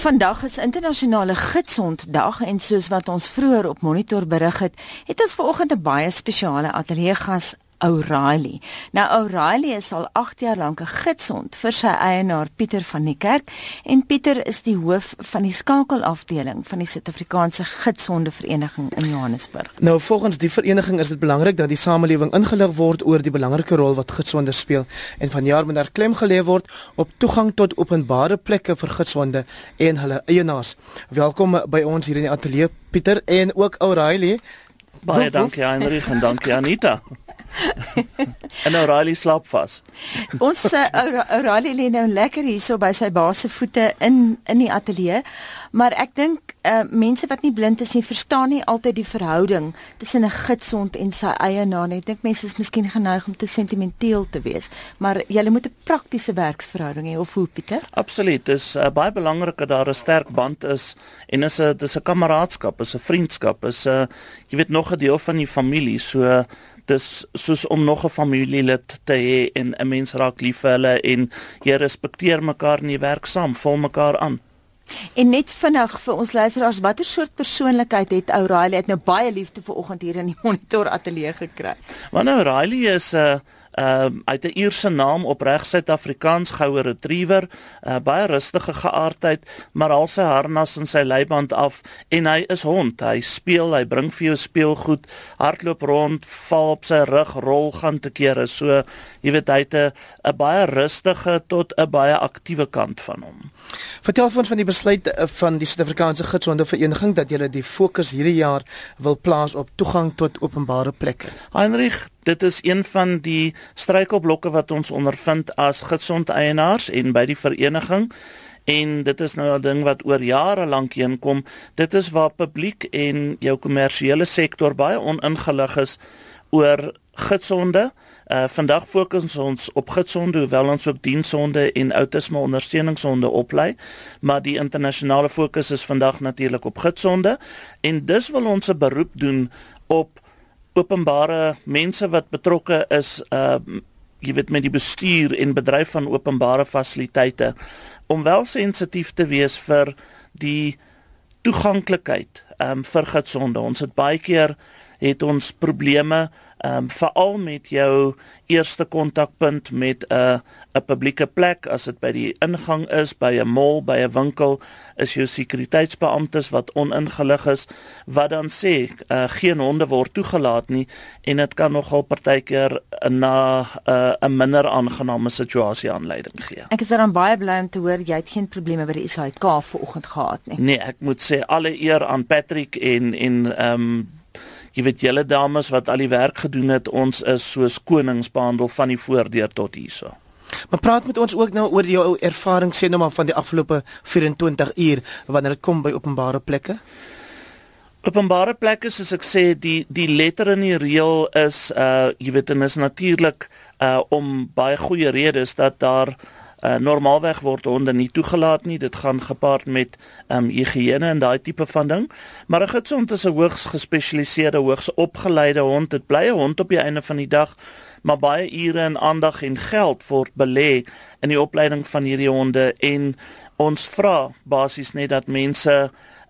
Vandag is internasionale gidsonddag en soos wat ons vroeër op monitor berig het, het ons vanoggend 'n baie spesiale ateljee gas O'Reilly. Nou O'Reilly is al 8 jaar lank 'n gidsond vir sy eienaar Pieter van die Kerk en Pieter is die hoof van die skakelafdeling van die Suid-Afrikaanse Gidsonde Vereniging in Johannesburg. Nou volgens die vereniging is dit belangrik dat die samelewing ingelig word oor die belangrike rol wat gidsonde speel en vanjaar moet daar klem gelê word op toegang tot openbare plekke vir gidsonde en hulle eienaars. Welkom by ons hier in die ateljee Pieter en ook O'Reilly. Baie dankie Heinrich en dankie Anita. en O'Reilly slaap vas. Ons uh, O'Reilly lê nou lekker hierso by sy baas se voete in in die ateljee, maar ek dink uh, mense wat nie blind is nie, verstaan nie altyd die verhouding tussen 'n gidsond en sy eienaar nie. Ek dink mense is miskien geneig om te sentimenteel te wees, maar jy moet 'n praktiese werksverhouding hê of hoe Pieter? Absoluut. Dit is uh, baie belangrik dat daar 'n sterk band is en is 'n dis 'n kameraadskap, is 'n vriendskap, is 'n uh, jy weet nog 'n deel van die familie. So dis soos om nog 'n familielid te hê en 'n mens raak lief vir hulle en jy respekteer mekaar en jy werk saam, vul mekaar aan. En net vinnig vir ons luisteraars, watter soort persoonlikheid het ou Riley? Het nou baie liefde vir oggend hier in die monitor ateljee gekry. Want Riley is 'n uh, Ehm uh, uit 'n Ierse naam opreg Suid-Afrikaans goue retriever, uh, baie rustige geaardheid, maar al sy harnas en sy leiband af en hy is hond. Hy speel, hy bring vir jou speelgoed, hardloop rond, val op sy rug, rol gaan te kere. So, jy weet hy het 'n baie rustige tot 'n baie aktiewe kant van hom. Vertel ons van die besluit eh, van die Suid-Afrikaanse Gidsonde Vereniging dat julle die fokus hierdie jaar wil plaas op toegang tot openbare plekke. Heinrich, dit is een van die struikelblokke wat ons ondervind as gidsond eienaars en by die vereniging en dit is nou 'n ding wat oor jare lank heen kom. Dit is waar publiek en jou kommersiële sektor baie oningelig is oor gidsonde. Uh vandag fokus ons op gidsonde hoewel ons ook diensonde en outisme ondersteuningsonde oplei, maar die internasionale fokus is vandag natuurlik op gidsonde en dis wil ons 'n beroep doen op openbare mense wat betrokke is uh jy weet met die bestuur en bedryf van openbare fasiliteite om wel sensitief te wees vir die toeganklikheid um vir gidsonde. Ons het baie keer het ons probleme ehm um, veral met jou eerste kontakpunt met 'n 'n publieke plek as dit by die ingang is by 'n mall by 'n winkel is jou sekuriteitsbeamptes wat oningelig is wat dan sê uh, geen honde word toegelaat nie en dit kan nogal partykeer na eh, 'n uh, minder aangename situasie aanleiding gee. Ek is dan baie bly om te hoor jy het geen probleme by die SAIK vanoggend gehad nie. Nee, ek moet sê alle eer aan Patrick en en ehm um, jy weet julle dames wat al die werk gedoen het, ons is soos konings behandel van die voordeur tot hierso. Maar praat met ons ook nou oor jou ervaring sê nou maar van die afgelope 24 uur wanneer dit kom by openbare plekke. Openbare plekke soos ek sê die die letter in die reël is uh jy weet en is natuurlik uh om baie goeie redes dat daar Uh, normaalweg word honde nie toegelaat nie. Dit gaan gepaard met ehm um, higiëne en daai tipe van ding. Maar 'n gidsond is 'n hoogs gespesialiseerde, hoogs opgeleide hond. Dit bly 'n hond op die einde van die dag, maar baie ure en aandag en geld word belê in die opleiding van hierdie honde en ons vra basies net dat mense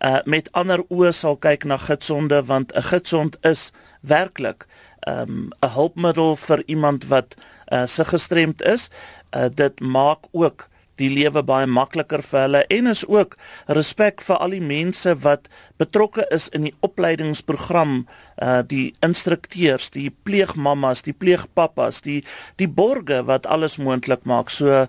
uh, met ander oë sal kyk na gidsonde want 'n gidsond is werklik ehm, 'n um, hulpmiddel vir iemand wat uh, se gestremd is uh, dit maak ook die lewe baie makliker vir hulle en is ook respek vir al die mense wat betrokke is in die opleidingsprogram uh die instrukteurs, die pleegmammas, die pleegpappas, die die borge wat alles moontlik maak. So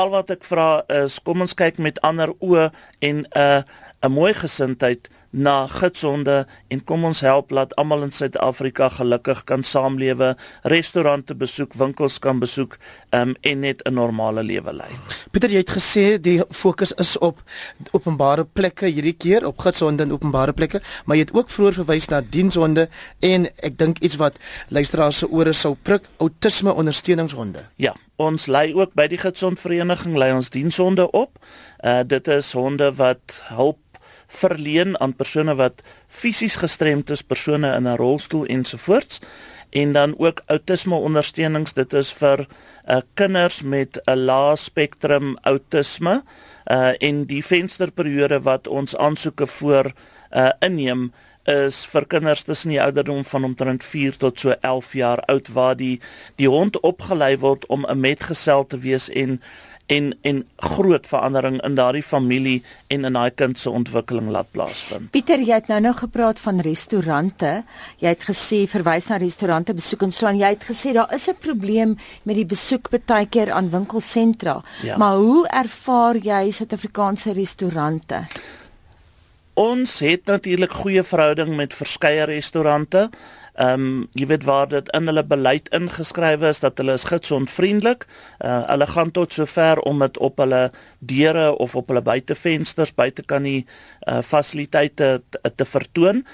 al wat ek vra is kom ons kyk met ander oë en 'n uh, 'n mooi gesindheid na gidsonde en kom ons help laat almal in Suid-Afrika gelukkig kan saamlewe, restaurante besoek, winkels kan besoek um, en net 'n normale lewe lei. Pieter, jy het gesê die fokus is op openbare plekke hierdie keer, op gidsonde in openbare plekke, maar jy het ook vroeër verwys na diensonde en ek dink iets wat luisteraars se ore sou prik, outisme ondersteuningshonde. Ja, ons lei ook by die gidsondvereniging lei ons diensonde op. Uh dit is honde wat hulp verleen aan persone wat fisies gestremd is, persone in 'n rolstoel ensovoorts. En dan ook outisme ondersteunings. Dit is vir uh, kinders met 'n lae spektrum outisme uh en die vensterperiode wat ons aansoeke voor uh inneem is vir kinders tussen die ouderdom van omtrent 4 tot so 11 jaar oud waar die die hond opgelei word om 'n metgesel te wees en en en groot verandering in daardie familie en in daai kind se ontwikkeling laat plaasvind. Pieter, jy het nou nou gepraat van restaurante. Jy het gesê verwys na restaurante besoek en so en jy het gesê daar is 'n probleem met die besoek baie keer aan winkelsentra. Ja. Maar hoe ervaar jy Suid-Afrikaanse restaurante? Ons het natuurlik goeie verhouding met verskeie restaurante. Ehm um, jy weet waar dit in hulle beleid ingeskrywe is dat hulle is gidsondvriendelik. Uh hulle gaan tot sover om dit op hulle deure of op hulle buitevensters buite kan die uh fasiliteite te, te vertoon.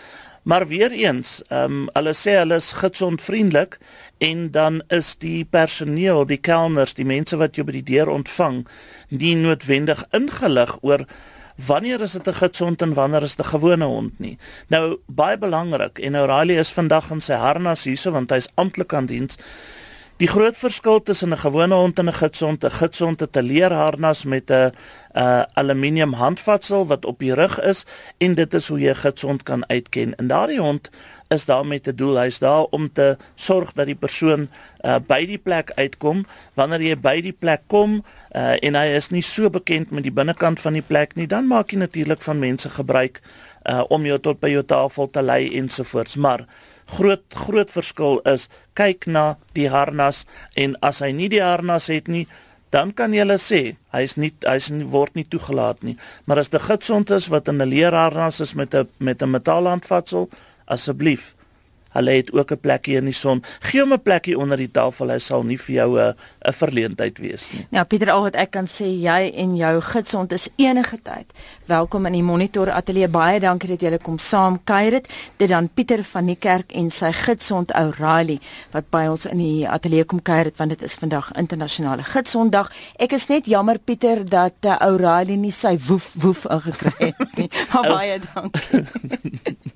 Maar weer eens, ehm um, hulle sê hulle is gidsondvriendelik en dan is die personeel, die kelners, die mense wat jou by die deur ontvang, nie noodwendig ingelig oor wanneer is dit 'n gidsond en wanneer is dit 'n gewone hond nie. Nou baie belangrik en O'Reilly is vandag in sy harnas hierso want hy's amptelik aan diens. Die groot verskil tussen 'n gewone hond en 'n gidsond, 'n gidsond het 'n leerharnas met 'n uh aluminium handvatsel wat op die rug is en dit is hoe jy 'n gidsond kan uitken. En daardie hond is daar met 'n doel. Hy's daar om te sorg dat die persoon uh by die plek uitkom. Wanneer jy by die plek kom uh en hy is nie so bekend met die binnekant van die plek nie, dan maak jy natuurlik van mense gebruik uh om jou tot by jou tafel te lei ensovoorts. Maar groot groot verskil is kyk na die harnas en as hy nie die harnas het nie dan kan jy hulle sê hy's nie hy's nie word nie toegelaat nie. Maar as dit gidsond is wat in 'n leerharnas is met 'n met 'n metaalhandvatsel asseblief Hulle het ook 'n plekkie in die son. Gee hom 'n plekkie onder die tafel. Hy sal nie vir jou 'n 'n verleentheid wees nie. Ja, Pieter, al wat ek kan sê, jy en jou gidsond is enige tyd welkom in die Monitor Ateljee. Baie dankie dat julle kom saam kuier dit. Dit dan Pieter van die kerk en sy gidsond O'Reilly wat by ons in die ateljee kom kuier dit want dit is vandag internasionale gidsondag. Ek is net jammer Pieter dat uh, O'Reilly nie sy woef woef ingekry het nie. baie dankie.